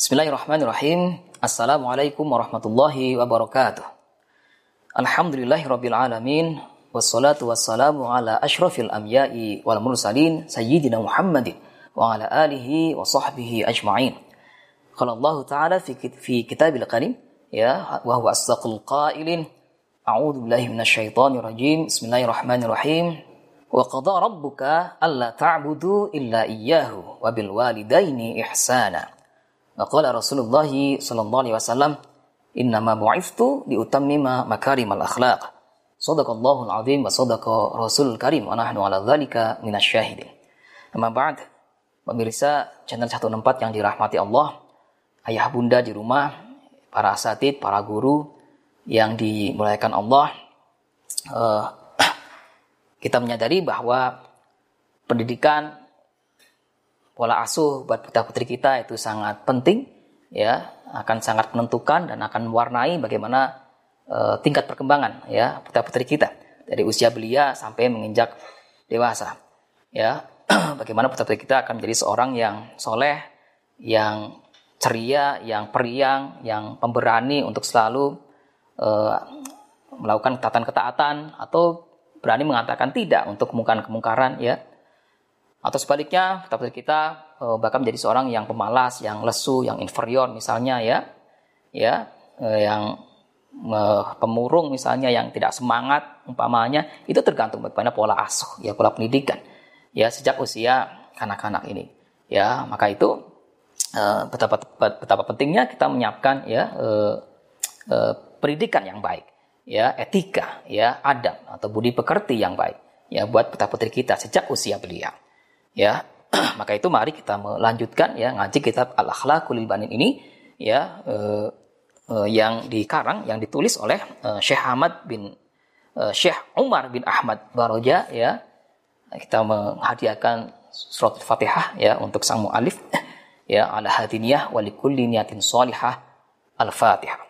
Bismillahirrahmanirrahim. Assalamualaikum warahmatullahi wabarakatuh. Alhamdulillahirabbil alamin wassalatu wassalamu ala asyrafil anbiya'i wal mursalin sayyidina Muhammadin wa ala alihi wa sahbihi ajma'in. Qala Allah Ta'ala fi fi kitabil karim ya wa huwa asdaqul qailin a'udzu billahi minasyaitonir rajim. Bismillahirrahmanirrahim. Wa qada rabbuka alla ta'budu illa iyyahu wa bil walidaini ihsana. Wa qala Rasulullah sallallahu alaihi wasallam innama bu'iftu liutammima makarimal akhlaq. Sadaqallahul azim wa sadaqa Rasul Karim wa nahnu ala dzalika minasyahidin. Amma ba'd. Pemirsa channel 14 yang dirahmati Allah, ayah bunda di rumah, para asatid, para guru yang dimuliakan Allah, uh, kita menyadari bahwa pendidikan pola asuh buat putra putri kita itu sangat penting ya akan sangat menentukan dan akan mewarnai bagaimana uh, tingkat perkembangan ya putra putri kita dari usia belia sampai menginjak dewasa ya bagaimana putra putri kita akan menjadi seorang yang soleh yang ceria yang periang yang pemberani untuk selalu uh, melakukan ketaatan ketaatan atau berani mengatakan tidak untuk kemungkaran-kemungkaran ya. Atau sebaliknya, tapi kita uh, bahkan menjadi seorang yang pemalas, yang lesu, yang inferior misalnya ya. Ya, uh, yang uh, pemurung misalnya yang tidak semangat umpamanya, itu tergantung bagaimana pola asuh ya, pola pendidikan. Ya, sejak usia anak-anak ini. Ya, maka itu betapa betapa pentingnya kita menyiapkan ya pendidikan yang baik ya etika, ya adab atau budi pekerti yang baik ya buat putra putri kita sejak usia belia. Ya, maka itu mari kita melanjutkan ya ngaji kitab Al Akhlaqul Banin ini ya eh, eh, yang dikarang yang ditulis oleh eh, Syekh Ahmad bin eh, Syekh Umar bin Ahmad Baroja ya. Kita menghadiahkan surat Al-Fatihah ya untuk sang mualif ya ala hadiniyah wa likulli niyatin salihah Al-Fatihah.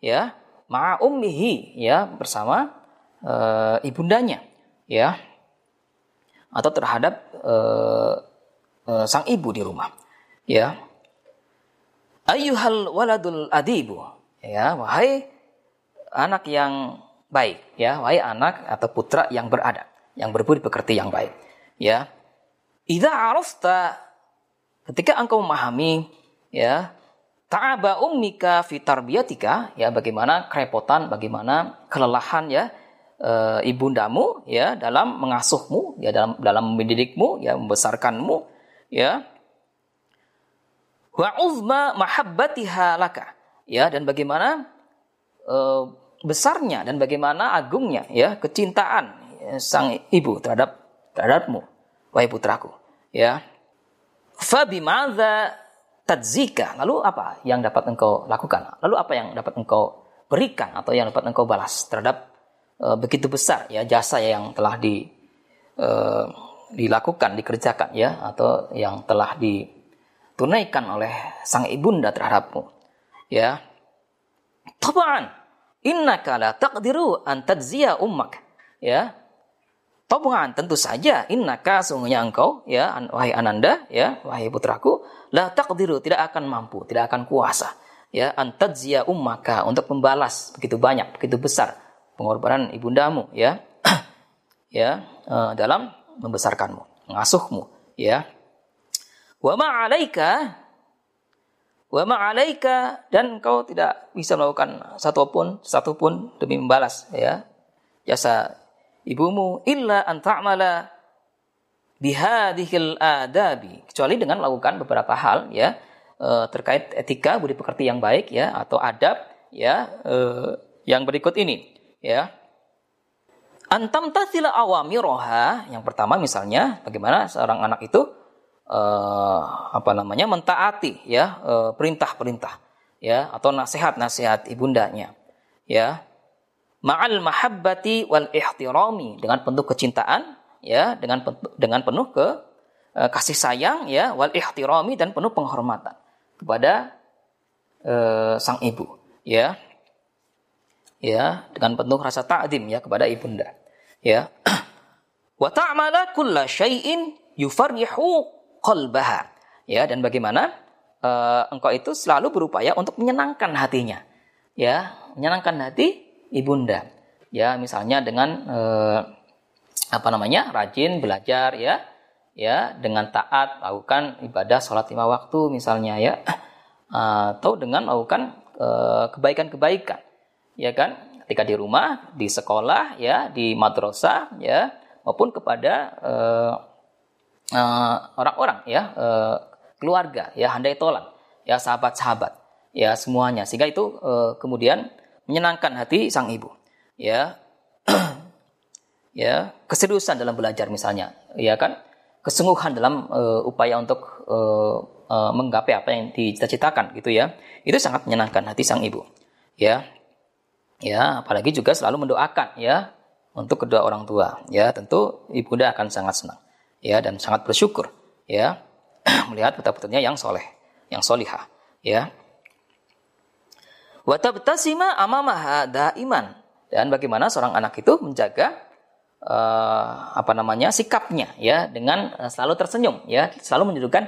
ya ma'a ya bersama uh, ibundanya ya. Atau terhadap uh, uh, sang ibu di rumah ya. Ayyuhal waladul adibu ya wahai anak yang baik ya wahai anak atau putra yang beradab yang berbudi pekerti yang baik ya. Idza arafta ketika engkau memahami ya ta'aba ummika fi tarbiyatika. Ya bagaimana kerepotan bagaimana kelelahan ya e, ibundamu ya dalam mengasuhmu ya dalam dalam mendidikmu ya membesarkanmu ya. Wa uzma mahabbatiha laka. Ya dan bagaimana e, besarnya dan bagaimana agungnya ya kecintaan ya, sang ibu terhadap terhadapmu wahai putraku ya. Fa tadzika. Lalu apa yang dapat engkau lakukan? Lalu apa yang dapat engkau berikan atau yang dapat engkau balas terhadap uh, begitu besar ya jasa yang telah di uh, dilakukan, dikerjakan ya atau yang telah ditunaikan oleh sang ibunda terhadapmu. Ya. Tabaan innaka la taqdiru an tadzia ummak. Ya. Tabaan tentu saja innaka sungguhnya engkau ya wahai ananda ya wahai putraku la taqdiru tidak akan mampu, tidak akan kuasa ya antadzia ummaka untuk membalas begitu banyak, begitu besar pengorbanan ibundamu ya ya uh, dalam membesarkanmu, mengasuhmu ya. Wa ma'alaika wa ma'alaika dan kau tidak bisa melakukan satu pun satu pun demi membalas ya jasa ibumu illa an ta'mala bihadhil adabi. Kecuali dengan melakukan beberapa hal ya e, terkait etika budi pekerti yang baik ya atau adab ya e, yang berikut ini ya. Antam tasila awamiroha. Yang pertama misalnya bagaimana seorang anak itu uh, apa namanya mentaati ya perintah-perintah ya atau nasihat-nasihat ibundanya ya ma'al mahabbati wal ihtirami. Dengan penuh kecintaan ya dengan dengan penuh ke uh, kasih sayang ya wal ihtirami dan penuh penghormatan kepada uh, sang ibu ya. Ya dengan penuh rasa ta'zim ya kepada ibunda ya. Wa ta'mala kulla syai'in yufarrihu qalbaha. Ya dan bagaimana uh, engkau itu selalu berupaya untuk menyenangkan hatinya ya. Menyenangkan hati ibunda. Ya misalnya dengan uh, apa namanya rajin belajar ya. Ya dengan taat lakukan ibadah sholat lima waktu misalnya ya. Atau dengan melakukan uh, kebaikan-kebaikan. Ya kan? Ketika di rumah di sekolah ya di madrasah ya. Maupun kepada uh, uh, orang-orang ya. Uh, keluarga ya. Handai tolan ya. Sahabat-sahabat ya semuanya. Sehingga itu uh, kemudian menyenangkan hati sang ibu ya ya keseriusan dalam belajar misalnya ya kan kesungguhan dalam uh, upaya untuk uh, uh, menggapai apa yang dicita-citakan gitu ya itu sangat menyenangkan hati sang ibu ya ya apalagi juga selalu mendoakan ya untuk kedua orang tua. Ya, tentu ibunda akan sangat senang. Ya, dan sangat bersyukur. Ya, melihat putra-putranya yang soleh, yang solihah. Ya. Watabtasima amamaha daiman. Dan bagaimana seorang anak itu menjaga uh, apa namanya sikapnya ya dengan uh, selalu tersenyum ya selalu menunjukkan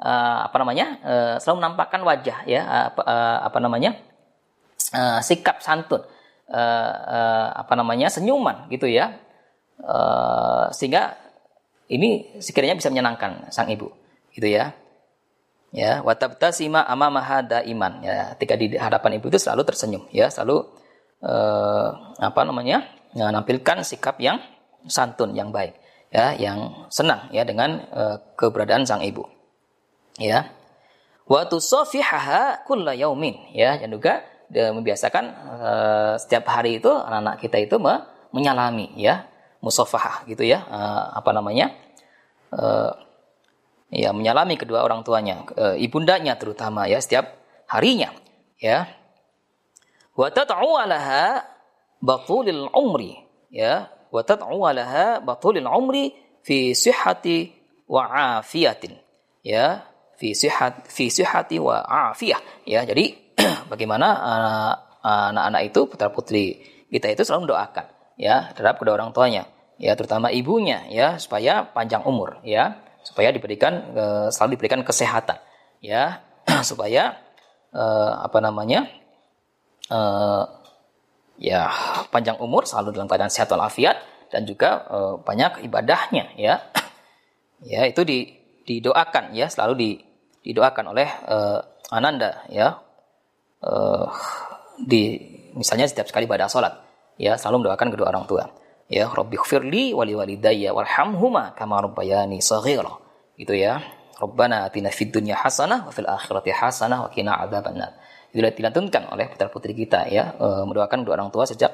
uh, apa namanya uh, selalu menampakkan wajah ya apa, uh, apa namanya uh, sikap santun uh, uh, apa namanya senyuman gitu ya uh, sehingga ini sekiranya bisa menyenangkan sang ibu gitu ya ya watabtasima amamaha iman ya ketika di hadapan ibu itu selalu tersenyum ya selalu uh, apa namanya menampilkan sikap yang santun yang baik ya yang senang ya dengan uh, keberadaan sang ibu. Ya. Wa tusafihaha kulla yaumin. Ya dan juga membiasakan uh, setiap hari itu anak-anak kita itu me menyalami ya musafahah gitu ya uh, apa namanya uh, ya menyalami kedua orang tuanya uh, ibundanya terutama ya setiap harinya ya. Wa tad'u alaha batulil umri ya. Wa tad'u alaha batulil umri fi sihhati wa afiyatin ya. Fi sihat fi sihhati wa afiyah ya. Jadi bagaimana eh, anak-anak itu putra putri kita itu selalu mendoakan ya terhadap kedua orang tuanya ya. Terutama ibunya ya supaya panjang umur ya supaya diberikan uh, selalu diberikan kesehatan ya. Supaya uh, apa namanya uh, ya panjang umur selalu dalam keadaan sehat walafiat dan juga banyak ibadahnya ya. Ya itu di, didoakan ya. Selalu di, didoakan oleh uh, Ananda ya. Uh, di misalnya setiap sekali pada sholat ya. Selalu mendoakan kedua orang tua ya Rabbi khfirli wali walidayya warhamhuma kama rabbayani saghira. Gitu ya. Rabbana atina fid dunya hasanah wa fil akhirati hasanah wa qina adzabannar. Itu dilantunkan oleh putra putri kita ya. Uh, mendoakan kedua orang tua sejak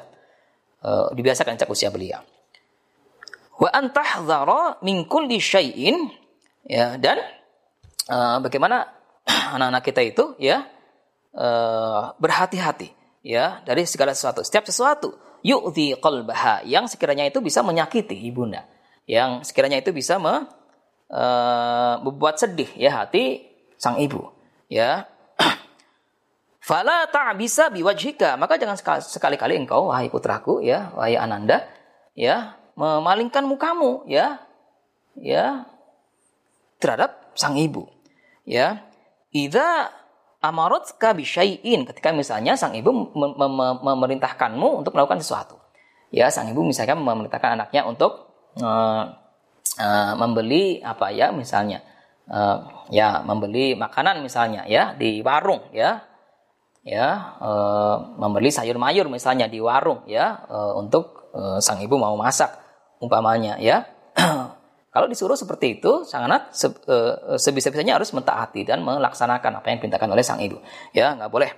uh, dibiasakan sejak usia belia. Wa antahdhara min kulli syai'in ya dan uh, bagaimana anak-anak kita itu ya uh, berhati-hati ya dari segala sesuatu. Setiap sesuatu yu'dhi qalbaha yang sekiranya itu bisa menyakiti ibunda, yang sekiranya itu bisa me, uh, membuat sedih ya hati sang ibu, ya. Fala ta'bisa biwajhika, maka jangan sekali-kali engkau wahai putraku ya, wahai Ananda ya, memalingkan mukamu ya. Ya terhadap sang ibu. Ya. Idza amarot kabisyai'in ketika misalnya sang ibu mem mem memerintahkanmu untuk melakukan sesuatu. Ya, sang ibu misalkan memerintahkan anaknya untuk uh, uh, membeli apa ya misalnya uh, ya membeli makanan misalnya ya di warung ya. Ya, uh, membeli sayur mayur misalnya di warung ya uh, untuk uh, sang ibu mau masak umpamanya ya. Kalau disuruh seperti itu, sang anak se, e, sebisa-bisanya harus mentaati dan melaksanakan apa yang diperintahkan oleh sang ibu. Ya, nggak boleh.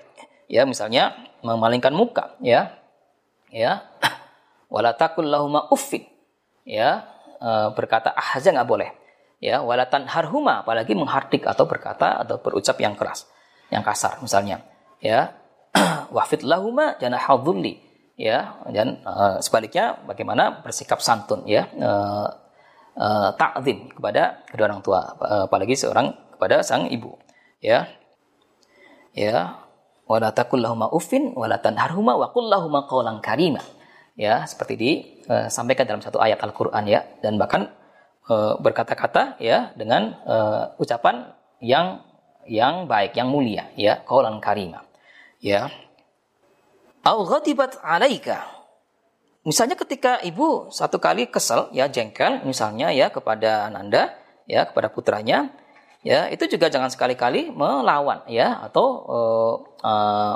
Ya, misalnya memalingkan muka, ya. Ya. Wala takul lahuma uffin. Ya, e, berkata ah aja nggak boleh. ya walatan harhuma apalagi menghardik atau berkata atau berucap yang keras yang kasar misalnya ya wafid lahuma janahadzulli ya dan uh, sebaliknya bagaimana bersikap santun ya uh, uh, takzim kepada kedua orang tua apalagi seorang kepada sang ibu ya ya wala takul lahuma uffin wala tanharhuma wa qul qawlan karima ya seperti disampaikan dalam satu ayat Al-Qur'an ya dan bahkan uh, berkata-kata ya dengan uh, ucapan yang yang baik, yang mulia ya, qaulan karima. Ya. Au ghadibat alaika. Misalnya ketika ibu satu kali kesel ya jengkel misalnya ya kepada Ananda ya kepada putranya ya itu juga jangan sekali-kali melawan ya atau uh, uh,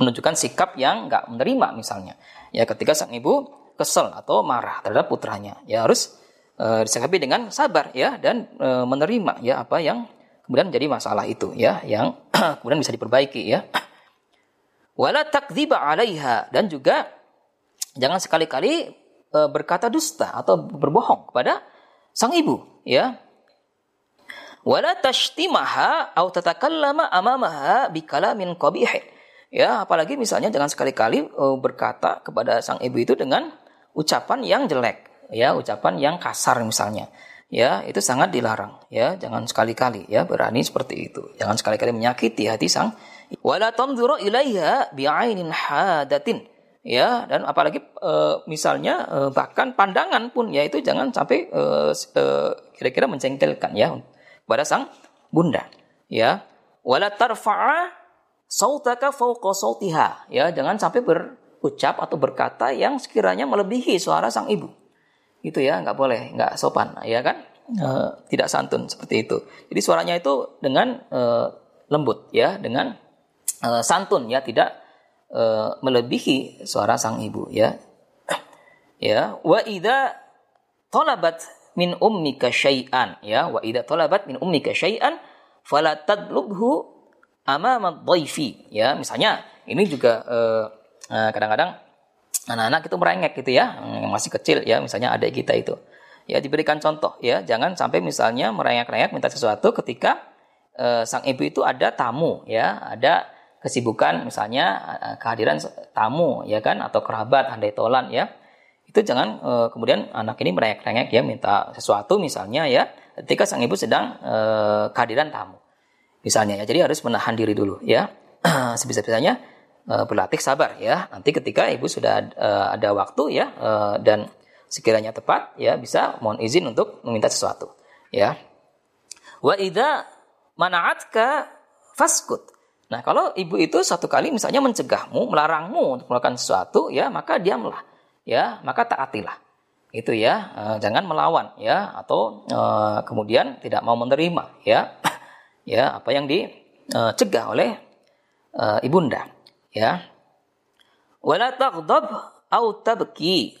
menunjukkan sikap yang nggak menerima misalnya. Ya ketika sang ibu kesel atau marah terhadap putranya ya harus uh, disikapi dengan sabar ya dan uh, menerima ya apa yang kemudian menjadi masalah itu ya yang kemudian bisa diperbaiki ya. Wala takdziba 'alaiha dan juga jangan sekali-kali uh, berkata dusta atau berbohong kepada sang ibu ya. Wala tashtimaha atau tatakallama amamaha bikalamin qabih ya. Apalagi misalnya jangan sekali-kali uh, berkata kepada sang ibu itu dengan ucapan yang jelek ya. Ucapan yang kasar misalnya ya. Itu sangat dilarang ya. Jangan sekali-kali ya berani seperti itu. Jangan sekali-kali menyakiti hati sang wala tanzuru ilaiha bi'ainin hadatin ya dan apalagi e, misalnya e, bahkan pandangan pun ya itu jangan sampai e, e, kira-kira mencengkelkan ya pada sang bunda. Ya wala tarfa'a sautaka fawqa sautiha. Ya jangan sampai berucap atau berkata yang sekiranya melebihi suara sang ibu. Itu ya nggak boleh nggak sopan ya kan? E, tidak santun seperti itu. Jadi suaranya itu dengan e, lembut ya dengan e, santun ya tidak e, melebihi suara sang ibu ya. Ya wa ida talabat min ummika syai'an ya. Wa ida talabat min ummika syai'an fala tadlubhu amama dhaifi ya. Misalnya ini juga kadang-kadang anak-anak itu merengek gitu ya masih kecil ya. Misalnya adik kita itu. Ya diberikan contoh ya. Jangan sampai misalnya merengek-rengek minta sesuatu ketika sang ibu itu ada tamu ya. Ada kesibukan misalnya uh, kehadiran tamu ya kan atau kerabat handai tolan ya itu jangan uh, kemudian anak ini merengek-rengek ya minta sesuatu misalnya ya ketika sang ibu sedang uh, kehadiran tamu misalnya ya jadi harus menahan diri dulu ya sebisa-bisanya uh, berlatih sabar ya. Nanti ketika ibu sudah uh, ada waktu ya uh, dan sekiranya tepat ya bisa mohon izin untuk meminta sesuatu ya. Wa idza mana'atka faskut. Nah, kalau ibu itu satu kali misalnya mencegahmu, melarangmu untuk melakukan sesuatu ya, maka diamlah ya, maka taatilah. Itu ya, e, jangan melawan ya atau e, kemudian tidak mau menerima ya. ya, apa yang dicegah oleh e, ibunda ya wala taghdab au tabki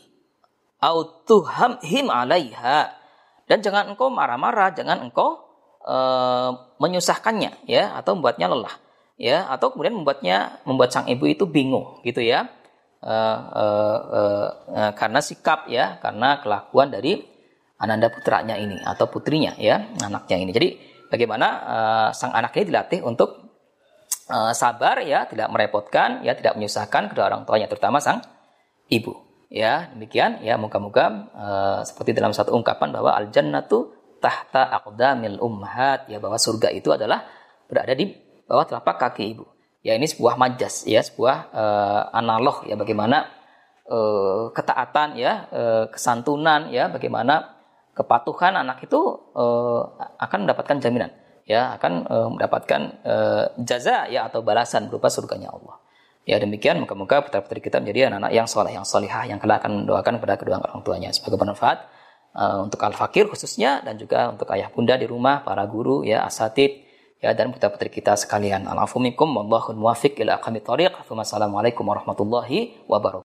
au tuhamhim 'alaiha dan jangan engkau marah-marah jangan engkau uh, menyusahkannya ya atau membuatnya lelah ya atau kemudian membuatnya membuat sang ibu itu bingung gitu ya uh, uh, uh, karena sikap ya karena kelakuan dari ananda putranya ini atau putrinya ya anaknya ini jadi bagaimana uh, sang anak ini dilatih untuk uh, sabar ya, tidak merepotkan, ya tidak menyusahkan kedua orang tuanya terutama sang ibu. Ya, demikian ya moga-moga uh, seperti dalam satu ungkapan bahwa al jannatu tahta aqdamil ummahat ya bahwa surga itu adalah berada di bawah telapak kaki ibu. Ya ini sebuah majas ya, sebuah uh, analog ya bagaimana uh, ketaatan ya, uh, kesantunan ya, bagaimana kepatuhan anak itu uh, akan mendapatkan jaminan ya akan uh, mendapatkan uh, jaza ya atau balasan berupa surganya Allah. Ya demikian moga-moga putra-putri kita menjadi anak-anak yang soleh, yang solihah, yang kelak akan mendoakan kepada kedua orang tuanya sebagai bermanfaat uh, untuk al-fakir khususnya dan juga untuk ayah bunda di rumah, para guru, ya asatid, ya dan putra-putri kita sekalian. Al-afu minkum wallahu muwaffiq ila thariq. Wassalamualaikum warahmatullahi wabarakatuh.